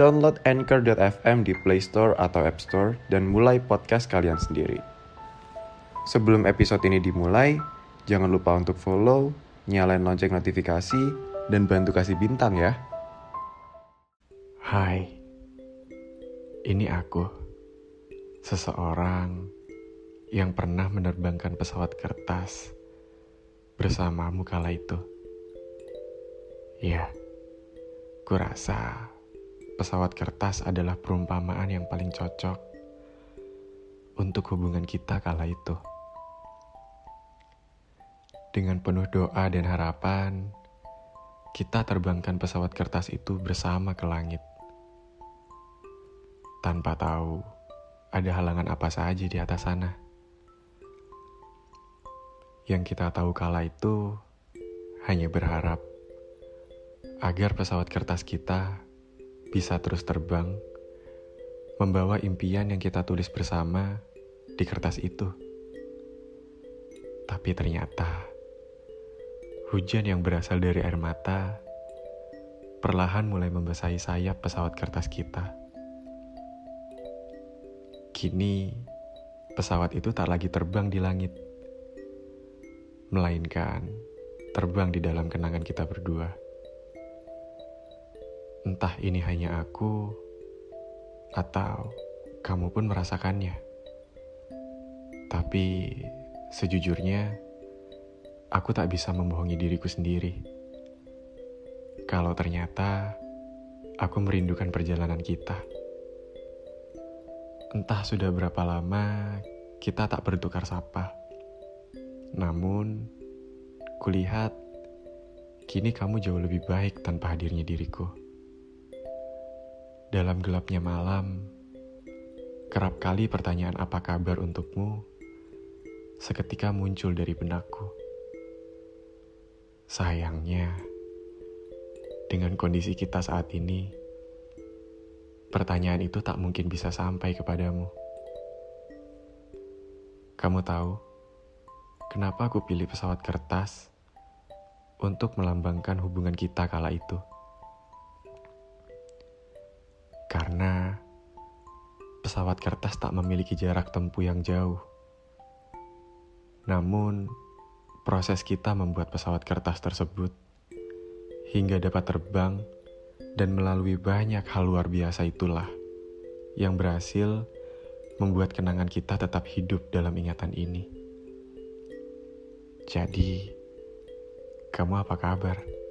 Download Anchor.fm di Play Store atau App Store dan mulai podcast kalian sendiri. Sebelum episode ini dimulai, jangan lupa untuk follow, nyalain lonceng notifikasi, dan bantu kasih bintang ya. Hai, ini aku, seseorang yang pernah menerbangkan pesawat kertas bersamamu kala itu. Ya, kurasa pesawat kertas adalah perumpamaan yang paling cocok untuk hubungan kita kala itu. Dengan penuh doa dan harapan, kita terbangkan pesawat kertas itu bersama ke langit. Tanpa tahu ada halangan apa saja di atas sana. Yang kita tahu kala itu hanya berharap agar pesawat kertas kita bisa terus terbang, membawa impian yang kita tulis bersama di kertas itu. Tapi ternyata, hujan yang berasal dari air mata perlahan mulai membasahi sayap pesawat kertas kita. Kini, pesawat itu tak lagi terbang di langit, melainkan terbang di dalam kenangan kita berdua. Entah ini hanya aku atau kamu pun merasakannya. Tapi sejujurnya, aku tak bisa membohongi diriku sendiri. Kalau ternyata aku merindukan perjalanan kita. Entah sudah berapa lama kita tak bertukar sapa. Namun, kulihat kini kamu jauh lebih baik tanpa hadirnya diriku. Dalam gelapnya malam, kerap kali pertanyaan apa kabar untukmu seketika muncul dari benakku. Sayangnya, dengan kondisi kita saat ini, pertanyaan itu tak mungkin bisa sampai kepadamu. Kamu tahu, kenapa aku pilih pesawat kertas untuk melambangkan hubungan kita kala itu? Karena pesawat kertas tak memiliki jarak tempuh yang jauh. Namun, proses kita membuat pesawat kertas tersebut hingga dapat terbang dan melalui banyak hal luar biasa itulah yang berhasil membuat kenangan kita tetap hidup dalam ingatan ini. Jadi, kamu apa kabar?